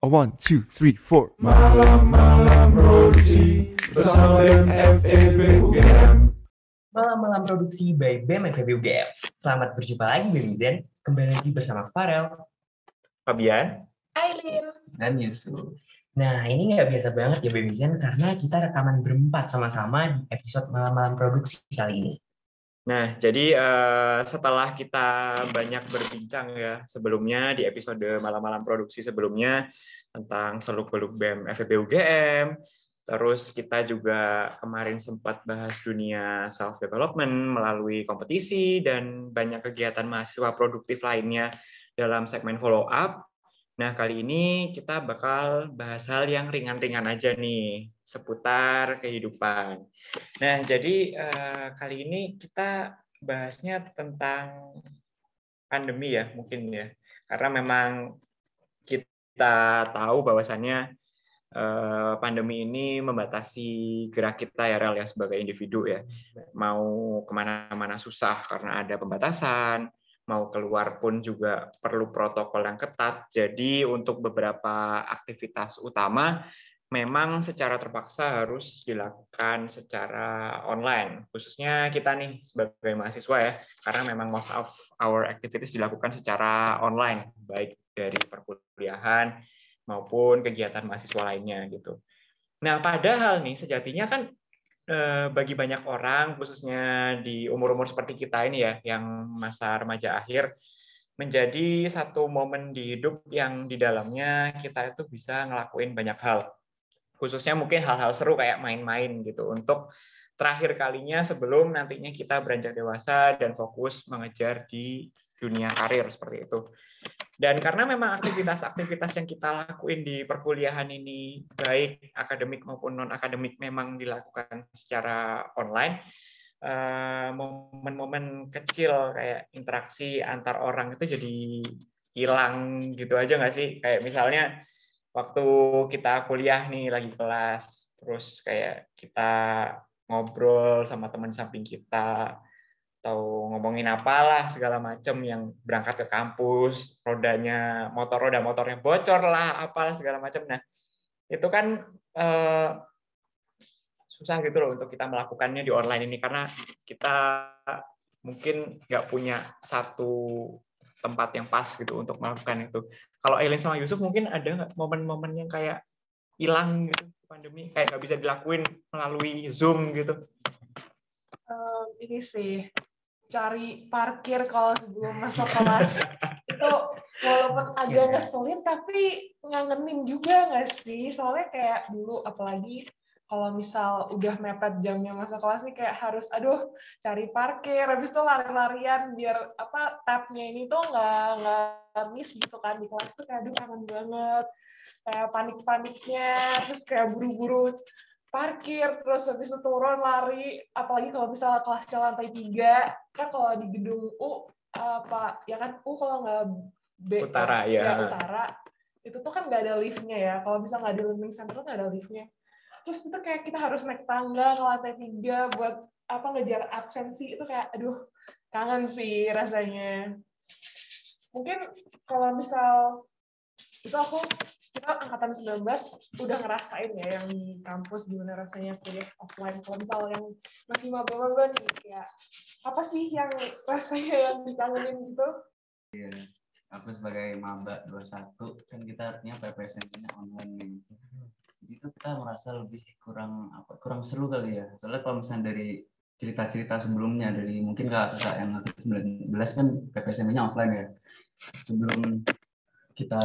A one, two, three, four. Malam-malam produksi bersama BEM FEB UGM. Malam-malam produksi by BEM FEB UGM. Selamat berjumpa lagi BEM Zen. Kembali lagi bersama Farel, Fabian, Aileen. dan Yusuf. Nah, ini nggak biasa banget ya BEM Zen karena kita rekaman berempat sama-sama di episode malam-malam produksi kali ini. Nah, jadi eh, setelah kita banyak berbincang ya sebelumnya di episode malam-malam produksi sebelumnya tentang seluk-beluk BEM FEB UGM, terus kita juga kemarin sempat bahas dunia self development melalui kompetisi dan banyak kegiatan mahasiswa produktif lainnya dalam segmen follow up. Nah, kali ini kita bakal bahas hal yang ringan-ringan aja nih seputar kehidupan. Nah, jadi eh, kali ini kita bahasnya tentang pandemi ya, mungkin ya. Karena memang kita tahu bahwasannya eh, pandemi ini membatasi gerak kita ya, Rel, ya, sebagai individu ya. Mau ke mana-mana susah karena ada pembatasan, mau keluar pun juga perlu protokol yang ketat. Jadi untuk beberapa aktivitas utama memang secara terpaksa harus dilakukan secara online. Khususnya kita nih sebagai mahasiswa ya, karena memang most of our activities dilakukan secara online, baik dari perkuliahan maupun kegiatan mahasiswa lainnya gitu. Nah, padahal nih sejatinya kan bagi banyak orang, khususnya di umur-umur seperti kita ini ya, yang masa remaja akhir, menjadi satu momen di hidup yang di dalamnya kita itu bisa ngelakuin banyak hal khususnya mungkin hal-hal seru kayak main-main gitu untuk terakhir kalinya sebelum nantinya kita beranjak dewasa dan fokus mengejar di dunia karir seperti itu. Dan karena memang aktivitas-aktivitas yang kita lakuin di perkuliahan ini baik akademik maupun non akademik memang dilakukan secara online, eh, momen-momen kecil kayak interaksi antar orang itu jadi hilang gitu aja nggak sih? Kayak misalnya waktu kita kuliah nih lagi kelas terus kayak kita ngobrol sama teman samping kita atau ngomongin apalah segala macam yang berangkat ke kampus rodanya motor roda motornya bocor lah apalah segala macam nah itu kan eh, susah gitu loh untuk kita melakukannya di online ini karena kita mungkin nggak punya satu tempat yang pas gitu untuk melakukan itu. Kalau Eileen sama Yusuf mungkin ada momen-momen yang kayak hilang gitu pandemi, kayak nggak bisa dilakuin melalui Zoom gitu? Um, ini sih cari parkir kalau sebelum masuk kelas. Itu walaupun agak ngeselin tapi ngangenin juga nggak sih? Soalnya kayak dulu apalagi kalau misal udah mepet jamnya masuk kelas nih kayak harus aduh cari parkir. Habis itu lari-larian biar apa tabnya ini tuh nggak nggak miss gitu kan di kelas tuh kayak aduh kangen banget. Kayak panik-paniknya terus kayak buru-buru parkir terus habis itu turun lari. Apalagi kalau misalnya kelasnya lantai tiga. Kan kalau di gedung U apa ya kan? U kalau nggak B Utara, ya. utara. Itu tuh kan nggak ada liftnya ya. Kalau misalnya nggak di learning center nggak ada liftnya. Terus itu kayak kita harus naik tangga ke lantai tiga buat apa ngejar absensi. Itu kayak aduh kangen sih rasanya. Mungkin kalau misal itu aku kita angkatan 19 udah ngerasain ya yang di kampus gimana rasanya kuliah offline kalau yang masih maba-maba nih kayak apa sih yang rasanya yang dikangenin gitu Iya, aku sebagai maba 21 kan kita artinya PPSN-nya online nih. Jadi itu kita merasa lebih kurang apa kurang seru kali ya. Soalnya kalau misalnya dari cerita-cerita sebelumnya dari mungkin kakak yang angkatan 19 kan PPSN-nya offline ya. Sebelum kita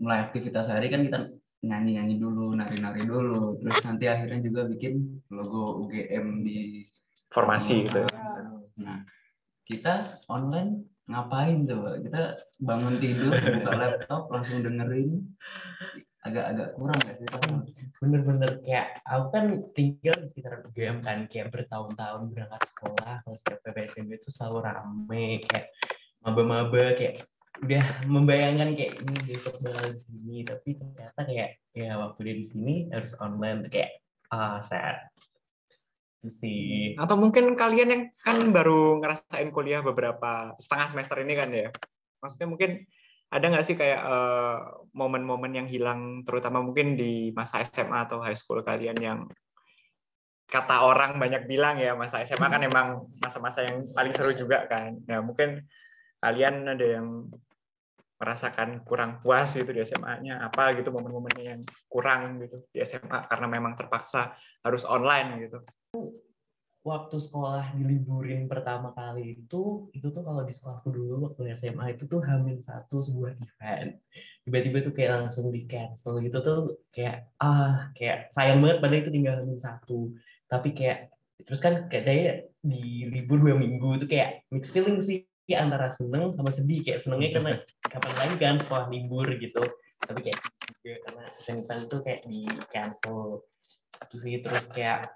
mulai aktivitas hari kan kita nyanyi-nyanyi dulu, nari-nari dulu, terus nanti akhirnya juga bikin logo UGM di Formasi gitu. Nah, kita online ngapain coba? Kita bangun tidur, buka laptop, langsung dengerin. Agak-agak kurang nggak sih? Bener-bener kayak aku kan tinggal di sekitar UGM kan kayak bertahun-tahun berangkat sekolah kalau setiap PPSM itu selalu rame kayak maba-maba kayak udah membayangkan kayak ini besok bakal di sini tapi ternyata kayak ya waktu dia di sini harus online kayak ah sad itu sih Atau mungkin kalian yang kan baru ngerasain kuliah beberapa setengah semester ini kan ya. Maksudnya mungkin ada nggak sih kayak eh, momen-momen yang hilang terutama mungkin di masa SMA atau high school kalian yang kata orang banyak bilang ya masa SMA kan emang masa-masa yang paling seru juga kan. Nah mungkin kalian ada yang merasakan kurang puas gitu di SMA-nya apa gitu momen-momennya yang kurang gitu di SMA karena memang terpaksa harus online gitu. waktu sekolah diliburin pertama kali itu itu tuh kalau di sekolahku dulu waktu SMA itu tuh hamil satu sebuah event. Tiba-tiba tuh kayak langsung di cancel gitu tuh kayak ah kayak sayang banget padahal itu tinggal hamil satu. Tapi kayak terus kan kayaknya di libur dua minggu tuh kayak mixed feeling sih antara seneng sama sedih kayak senengnya karena kapan lagi kan sekolah libur gitu. Tapi kayak juga karena event tuh kayak di cancel. Itu sih terus kayak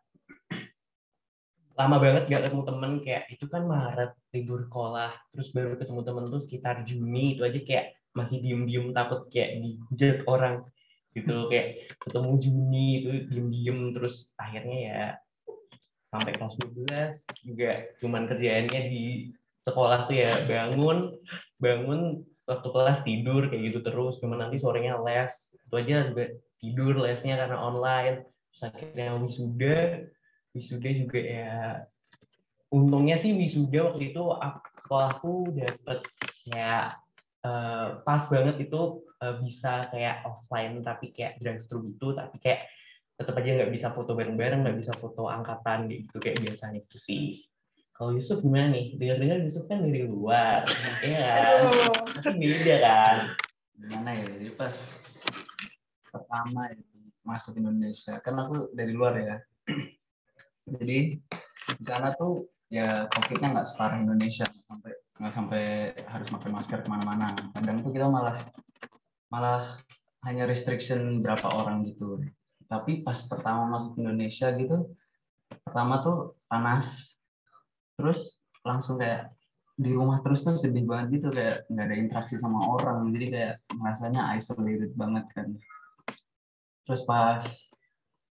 lama banget gak ketemu temen kayak itu kan Maret libur sekolah terus baru ketemu temen tuh sekitar Juni itu aja kayak masih diem-diem takut kayak dihujat orang gitu. Kayak ketemu Juni itu diem-diem terus akhirnya ya sampai kelas 12 juga cuman kerjaannya di sekolah tuh ya bangun bangun waktu kelas tidur kayak gitu terus cuman nanti sorenya les. Itu aja juga tidur lesnya karena online. Terus akhirnya wisuda wisuda juga ya untungnya sih wisuda waktu itu sekolahku dapet ya eh, pas banget itu eh, bisa kayak offline tapi kayak drive thru gitu tapi kayak tetap aja nggak bisa foto bareng-bareng nggak bisa foto angkatan gitu kayak biasanya itu sih kalau Yusuf gimana nih? Dengar-dengar Yusuf kan dari luar. Ya kan? Pasti beda kan? Gimana ya? Jadi pas pertama itu masuk Indonesia. Kan aku dari luar ya. Jadi di sana tuh ya covidnya nggak separah Indonesia. Sampai nggak sampai harus pakai masker ke mana-mana. Kadang tuh kita malah malah hanya restriction berapa orang gitu. Tapi pas pertama masuk Indonesia gitu pertama tuh panas terus langsung kayak di rumah terus tuh sedih banget gitu kayak nggak ada interaksi sama orang. Jadi kayak merasanya isolated banget kan. Terus pas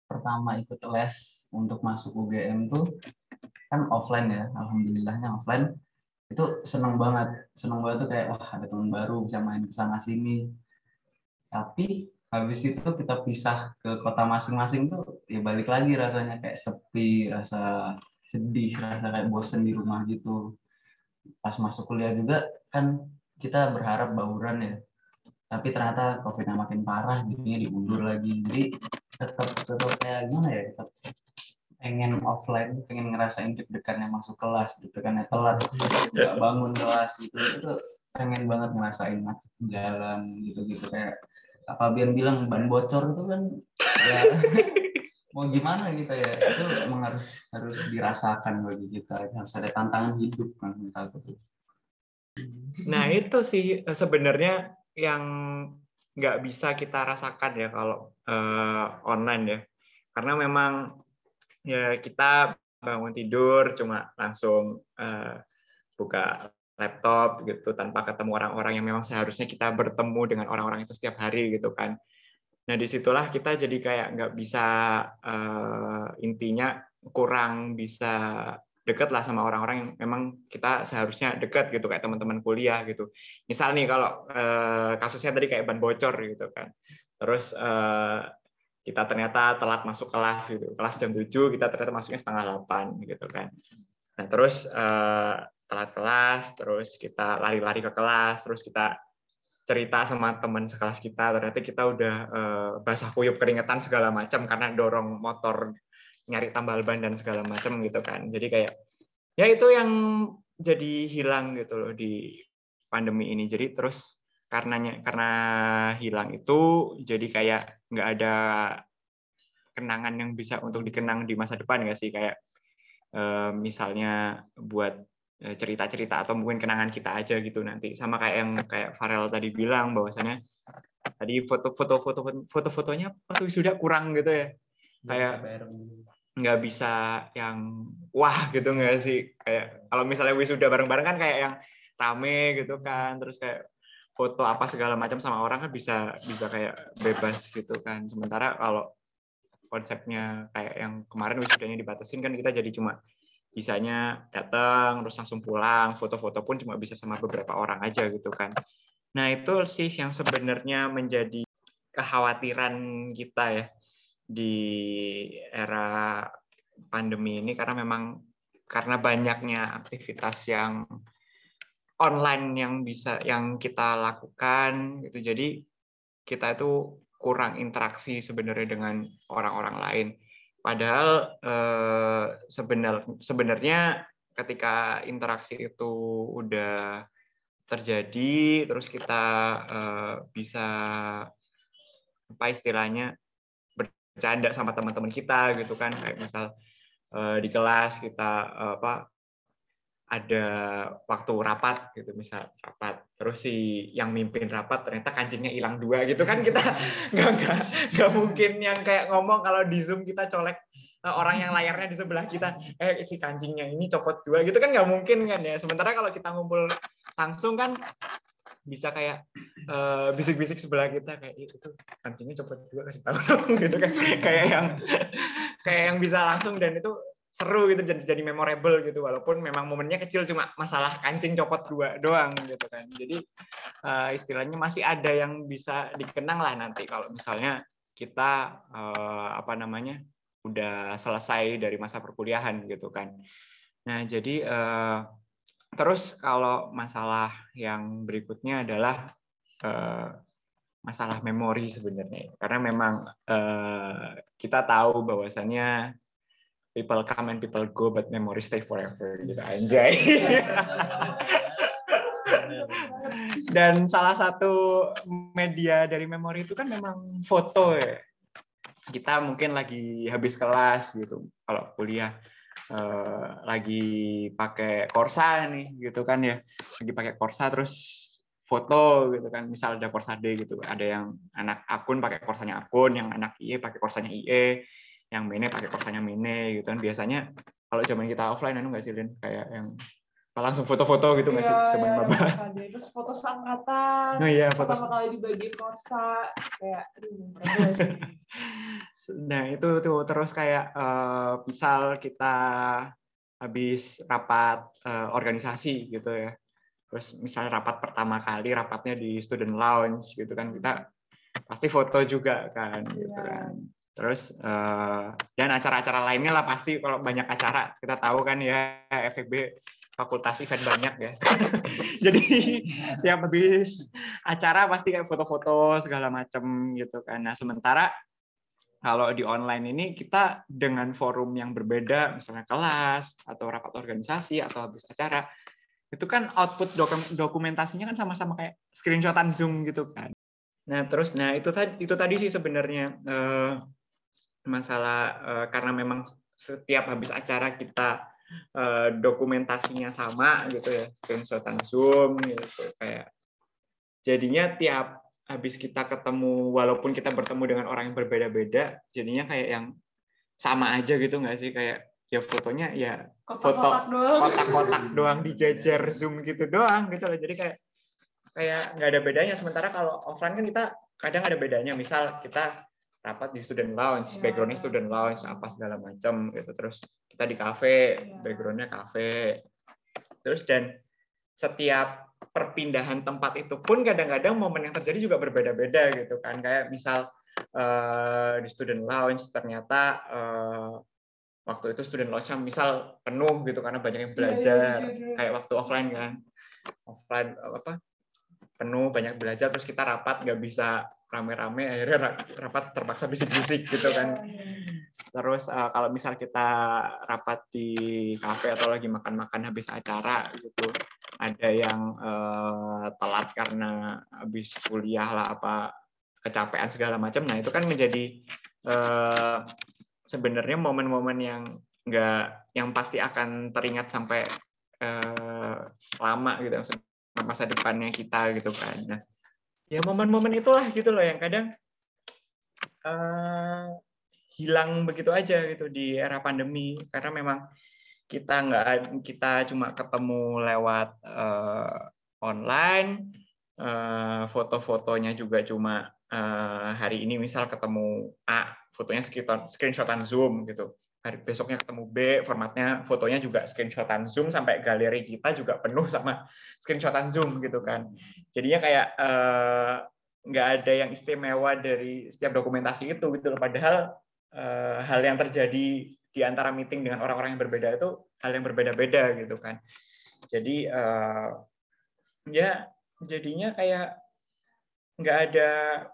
pertama ikut les untuk masuk UGM tuh kan offline ya alhamdulillahnya offline itu seneng banget. Seneng banget tuh kayak wah ada teman baru bisa main ke sana sini. Tapi habis itu kita pisah ke kota masing-masing tuh ya balik lagi rasanya kayak sepi rasa sedih rasa kayak bosen di rumah gitu. Pas masuk kuliah juga kan kita berharap bauran ya. Tapi ternyata covidnya makin parah jadinya diundur lagi. Jadi tetap tetap kayak gimana ya tetap pengen offline pengen ngerasain deg-degannya masuk kelas gitu kan ya telat. Nggak bangun kelas gitu. Itu pengen banget ngerasain macet jalan gitu-gitu. Kayak apa Bian bilang ban bocor itu kan ya mau gimana gitu ya itu emang harus harus dirasakan bagi kita harus ada tantangan hidup kan tuh. Nah itu sih eh, sebenarnya yang nggak bisa kita rasakan ya kalau eh, online ya, karena memang ya kita bangun tidur cuma langsung eh, buka laptop gitu tanpa ketemu orang-orang yang memang seharusnya kita bertemu dengan orang-orang itu setiap hari gitu kan. Nah di situlah kita jadi kayak nggak bisa eh, intinya kurang bisa deket lah sama orang-orang yang memang kita seharusnya deket gitu kayak teman-teman kuliah gitu. Misal nih kalau eh, kasusnya tadi kayak ban bocor gitu kan. Terus eh, kita ternyata telat masuk kelas gitu. Kelas jam 7 kita ternyata masuknya setengah 8 gitu kan. Nah, terus eh, telat kelas, terus kita lari-lari ke kelas, terus kita cerita sama teman sekelas kita, ternyata kita udah eh, basah kuyup keringetan segala macam karena dorong motor nyari tambal ban dan segala macam gitu kan. Jadi kayak ya itu yang jadi hilang gitu loh di pandemi ini. Jadi terus karenanya karena hilang itu jadi kayak nggak ada kenangan yang bisa untuk dikenang di masa depan nggak sih kayak eh, misalnya buat cerita-cerita atau mungkin kenangan kita aja gitu nanti. Sama kayak yang kayak Farel tadi bilang bahwasannya tadi foto-foto foto foto-fotonya pas sudah kurang gitu ya. Kayak- bareng nggak bisa yang wah gitu nggak sih? Kayak kalau misalnya wisuda bareng-bareng kan kayak yang rame gitu kan terus kayak foto apa segala macam sama orang kan bisa bisa kayak bebas gitu kan. Sementara kalau konsepnya kayak yang kemarin wisudanya dibatasin kan kita jadi cuma bisanya datang terus langsung pulang foto-foto pun cuma bisa sama beberapa orang aja gitu kan Nah, itu sih yang sebenarnya menjadi kekhawatiran kita ya di era pandemi ini karena memang karena banyaknya aktivitas yang online yang bisa yang kita lakukan gitu. Jadi kita itu kurang interaksi sebenarnya dengan orang-orang lain. Padahal eh, sebenar sebenarnya ketika interaksi itu udah terjadi terus kita uh, bisa apa istilahnya bercanda sama teman-teman kita gitu kan kayak misal uh, di kelas kita apa ada waktu rapat gitu misal rapat terus si yang mimpin rapat ternyata kancingnya hilang dua gitu kan kita nggak nggak nggak mungkin yang kayak ngomong kalau di zoom kita colek orang yang layarnya di sebelah kita eh si kancingnya ini copot dua gitu kan nggak mungkin kan ya. Sementara kalau kita ngumpul langsung kan bisa kayak uh, bisik-bisik sebelah kita kayak itu kancingnya copot dua kasih tahu dong gitu kan. Kayak yang kayak yang bisa langsung dan itu seru gitu jadi jadi memorable gitu walaupun memang momennya kecil cuma masalah kancing copot dua doang gitu kan jadi uh, istilahnya masih ada yang bisa dikenang lah nanti kalau misalnya kita uh, apa namanya udah selesai dari masa perkuliahan gitu kan. Nah jadi eh, terus kalau masalah yang berikutnya adalah eh, masalah memori sebenarnya karena memang eh, kita tahu bahwasannya people come and people go but memory stay forever. Gitu anjay. Dan salah satu media dari memori itu kan memang foto ya. Kita mungkin lagi habis kelas gitu. Kalau kuliah eh, lagi pakai Corsa nih gitu kan ya. Lagi pakai Corsa terus foto gitu kan. Misal ada Corsa D gitu. Ada yang anak akun pakai Corsanya akun yang anak IE pakai Corsanya IE yang Mene pakai Corsanya Mene gitu kan biasanya kalau zaman kita offline anu nggak sih Lin kayak yang langsung foto-foto gitu nggak Iya, sih zaman iya, maba ada. Terus foto seangkatan. oh iya foto Pertama kali dibagi korsa. Kayak, aduh. Nah itu tuh terus kayak eh, misal kita habis rapat eh, organisasi gitu ya, terus misalnya rapat pertama kali rapatnya di student lounge gitu kan kita pasti foto juga kan gitu Iya. kan. Terus eh, dan acara-acara lainnya lah pasti kalau banyak acara kita tahu kan ya FEB fakultas event banyak ya. Jadi tiap habis acara pasti kayak foto-foto segala macam gitu kan. Nah sementara kalau di online ini kita dengan forum yang berbeda, misalnya kelas atau rapat organisasi atau habis acara, itu kan output dokum- dokumentasinya kan sama-sama kayak screenshotan Zoom gitu kan. Nah terus, nah itu tadi itu tadi sih sebenarnya eh, masalah eh, karena memang setiap habis acara kita eh, dokumentasinya sama gitu ya, screenshotan Zoom gitu kayak jadinya tiap habis kita ketemu walaupun kita bertemu dengan orang yang berbeda-beda jadinya kayak yang sama aja gitu nggak sih? Kayak ya fotonya ya Kotak-kotak doang. kotak-kotak doang dijajar zoom gitu doang gitu loh. Jadi kayak kayak nggak ada bedanya. Sementara kalau offline kan kita kadang ada bedanya. Misal kita rapat di student lounge Ya. backgroundnya student lounge apa segala macam gitu terus kita di cafe Ya. backgroundnya cafe terus dan setiap perpindahan tempat itu pun kadang-kadang momen yang terjadi juga berbeda-beda gitu kan kayak misal eh, di student lounge ternyata eh, waktu itu student lounge misal penuh gitu karena banyak yang Iya, iya, belajar iya, iya. kayak waktu offline kan offline apa penuh banyak belajar terus kita rapat nggak bisa rame-rame akhirnya ra- rapat terpaksa bisik-bisik gitu kan. Terus eh, kalau misal kita rapat di kafe atau lagi makan-makan habis acara gitu ada yang eh, telat karena habis kuliah lah apa kecapean segala macam nah itu kan menjadi eh, sebenarnya momen-momen yang nggak yang pasti akan teringat sampai eh, lama gitu masa depannya kita gitu kan. Nah ya momen-momen itulah gitu loh yang kadang eh, hilang begitu aja gitu di era pandemi. Karena memang kita nggak kita cuma ketemu lewat eh, online eh, foto-fotonya juga cuma eh, hari ini misal ketemu A fotonya screenshot screenshotan zoom gitu hari besoknya ketemu B, formatnya fotonya juga screenshotan Zoom sampai galeri kita juga penuh sama screenshotan Zoom gitu kan. Jadinya kayak eh, nggak ada yang istimewa dari setiap dokumentasi itu gitu loh. Padahal eh, hal yang terjadi di antara meeting dengan orang-orang yang berbeda itu hal yang berbeda-beda gitu kan. Jadi eh, ya jadinya kayak nggak ada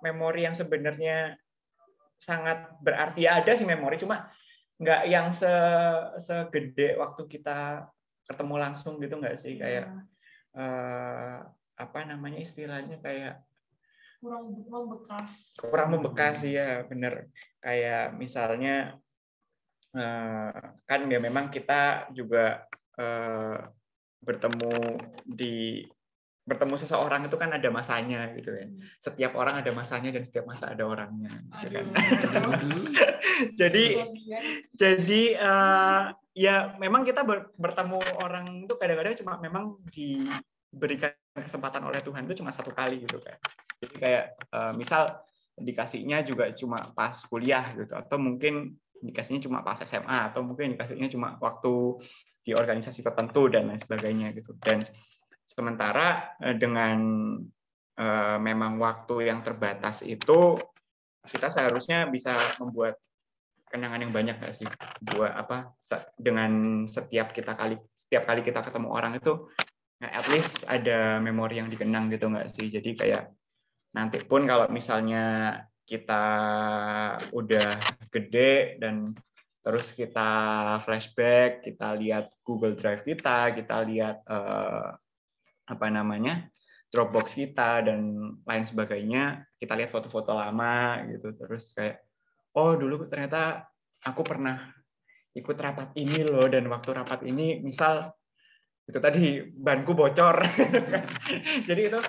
memori yang sebenarnya sangat berarti ya ada sih memori cuma nggak yang se segede waktu kita ketemu langsung gitu nggak sih? Kayak eh, apa namanya istilahnya kayak kurang membekas. kurang membekas sih ya bener. Kayak misalnya eh, kan ya memang kita juga eh, bertemu di bertemu seseorang itu kan ada masanya gitu ya. Setiap orang ada masanya dan setiap masa ada orangnya gitu kan. Jadi jadi eh, ya memang kita ber- bertemu orang itu kadang-kadang cuma memang diberikan kesempatan oleh Tuhan itu cuma satu kali gitu kan. Jadi kayak eh, misal dikasihnya juga cuma pas kuliah gitu atau mungkin dikasihnya cuma pas SMA atau mungkin dikasihnya cuma waktu di organisasi tertentu dan lain sebagainya gitu. Dan sementara eh, dengan eh, memang waktu yang terbatas itu kita seharusnya bisa membuat kenangan yang banyak nggak sih? Buat apa dengan setiap kita kali setiap kali kita ketemu orang itu nah, at least ada memori yang dikenang gitu nggak sih? Jadi kayak nanti pun kalau misalnya kita udah gede dan terus kita flashback kita lihat Google Drive kita kita lihat eh, apa namanya Dropbox kita dan lain sebagainya kita lihat foto-foto lama gitu. Terus kayak oh dulu ternyata aku pernah ikut rapat ini loh dan waktu rapat ini misal itu tadi banku bocor. Jadi itu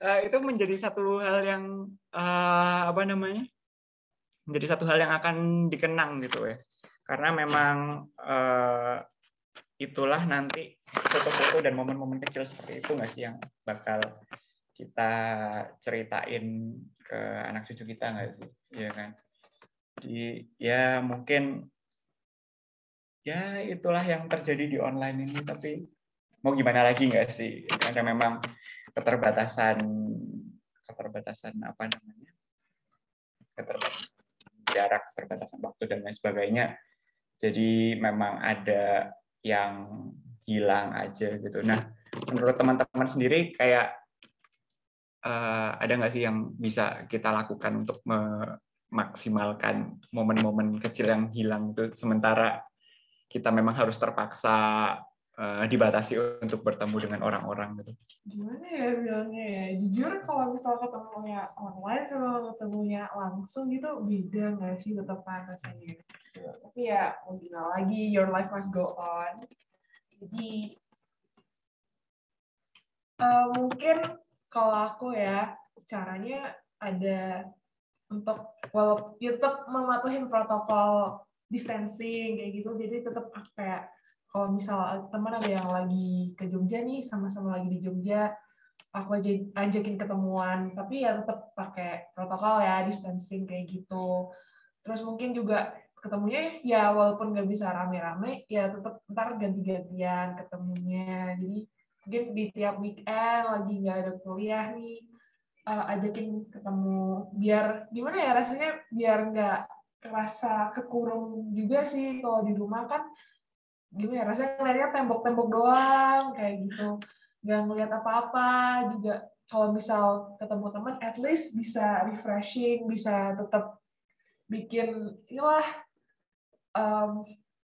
eh, itu menjadi satu hal yang eh, apa namanya menjadi satu hal yang akan dikenang gitu ya. Karena memang eh, itulah nanti foto-foto dan momen-momen kecil seperti itu nggak sih yang bakal kita ceritain ke anak cucu kita nggak sih? Ya kan? Jadi ya mungkin ya itulah yang terjadi di online ini tapi mau gimana lagi nggak sih? Karena memang keterbatasan keterbatasan apa namanya? Keterbatasan jarak keterbatasan waktu dan lain sebagainya. Jadi memang ada yang hilang aja gitu nah menurut teman-teman sendiri kayak eh, ada nggak sih yang bisa kita lakukan untuk memaksimalkan momen-momen kecil yang hilang itu sementara kita memang harus terpaksa eh, dibatasi untuk bertemu dengan orang-orang gitu. Gimana ya bilangnya ya? Jujur kalau misal ketemunya online sama ketemunya langsung gitu beda nggak sih tetap rasanya. Tapi ya mau gimana lagi, your life must go on. Jadi eh, mungkin kalau aku ya caranya ada untuk walau ya tetap mematuhin protokol distancing kayak gitu jadi tetap kayak kalau misal teman ada yang lagi ke Jogja nih sama-sama lagi di Jogja aku aja ajakin ketemuan. Tapi ya tetap pakai protokol ya distancing kayak gitu. Terus mungkin juga ketemunya ya walaupun nggak bisa rame-rame ya tetap ntar ganti-gantian ketemunya. Jadi mungkin di tiap weekend lagi nggak ada kuliah nih eh, ajakin ketemu. Biar gimana ya rasanya biar nggak kerasa kekurung juga sih kalau di rumah kan. Gimana ya rasanya ngeliatnya tembok-tembok doang kayak gitu. Nggak ngeliat apa-apa juga. Kalau misal ketemu teman at least bisa refreshing bisa tetap bikin inilah em,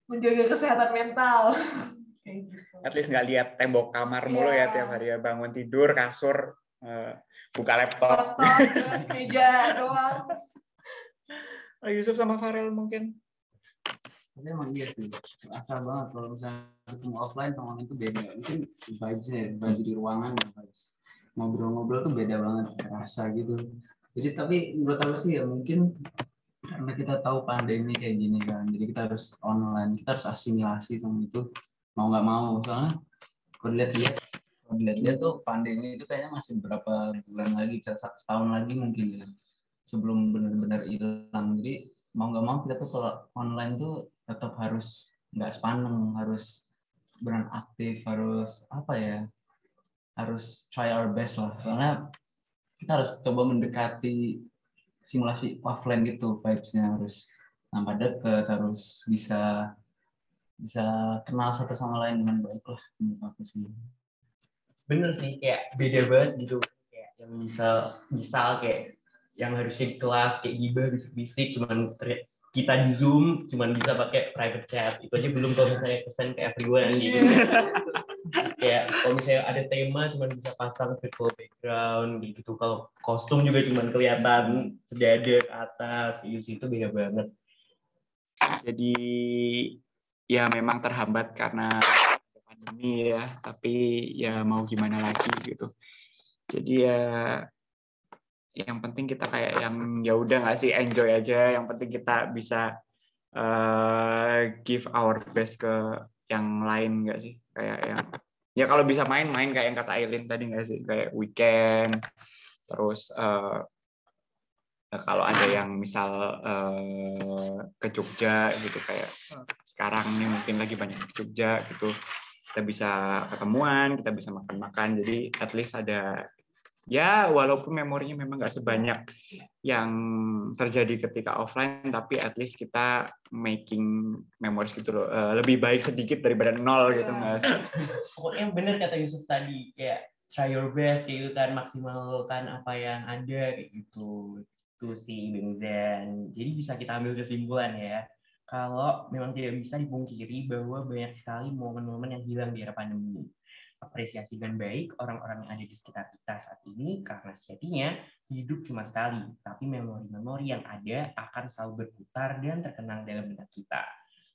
menjaga kesehatan mental kayak gitu At least nggak lihat tembok kamar mulu ya tiap hari ya bangun tidur kasur eh, buka laptop. meja doang Oh, Yusuf sama Farel mungkin. Tapi emang iya sih, asal banget kalau misalnya ketemu offline sama online itu beda. Mungkin vibes-nya, ya, vibe di ruangan, vibes. Ngobrol-ngobrol tuh beda banget, rasa gitu. Jadi tapi menurut aku sih ya mungkin karena kita tahu pandemi kayak gini kan, jadi kita harus online, kita harus asimilasi sama itu mau nggak mau. Soalnya kalau kalau dilihat-lihat tuh pandemi itu kayaknya masih berapa bulan lagi, setahun lagi mungkin ya sebelum benar-benar hilang. Jadi mau nggak mau kita tuh kalau online tuh tetap harus nggak sepaneng harus beran aktif harus apa ya harus try our best lah soalnya kita harus coba mendekati simulasi offline gitu vibes-nya harus nampak deket harus bisa bisa kenal satu sama lain dengan baik lah menurut aku sih. Bener sih kayak beda banget gitu. Kayak yang misal misal kayak yang harusnya di kelas kayak gibah bisik-bisik cuman kita di zoom cuman bisa pakai private chat. Itu aja belum kalau misalnya pesan ke everyone gitu kayak kalau misalnya ada tema cuman bisa pasang virtual background gitu kalau kostum juga cuman kelihatan sedada ke atas gitu itu beda banget Jadi ya memang terhambat karena pandemi ya, tapi ya mau gimana lagi gitu. Jadi ya yang penting kita kayak yang ya udah nggak sih enjoy aja. Yang penting kita bisa eh, give our best ke yang lain nggak sih? Kayak yang ya kalau bisa main main kayak yang kata Aileen tadi nggak sih? Kayak weekend terus Nah, kalau ada yang misal eh, ke Jogja gitu kayak sekarang nih mungkin lagi banyak ke Jogja gitu kita bisa ketemuan kita bisa makan-makan jadi at least ada ya walaupun memorinya memang nggak sebanyak yang terjadi ketika offline tapi at least kita making memories gitu loh. Eh, lebih baik sedikit daripada nol gitu nggak sih? pokoknya bener kata Yusuf tadi kayak try your best kayak gitu kan maksimalkan apa yang ada kayak gitu. Itu sih Bang Zen. Jadi bisa kita ambil kesimpulan ya kalau memang tidak bisa dipungkiri bahwa banyak sekali momen-momen yang hilang di era pandemi apresiasi dengan baik orang-orang yang ada di sekitar kita saat ini karena sejatinya hidup cuma sekali tapi memori-memori yang ada akan selalu berputar dan terkenang dalam benak kita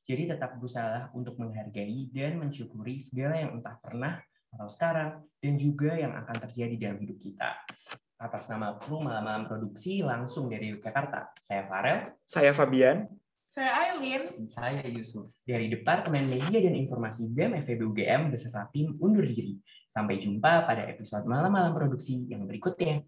jadi tetap berusaha untuk menghargai dan mensyukuri segala yang entah pernah atau sekarang, dan juga yang akan terjadi dalam hidup kita. Atas nama kru malam-malam produksi langsung dari Yogyakarta, saya Farel Saya Fabian. Saya Aileen. saya Yusuf dari Departemen Media dan Informasi BEM FEB UGM beserta tim undur diri. Sampai jumpa pada episode malam-malam produksi yang berikutnya.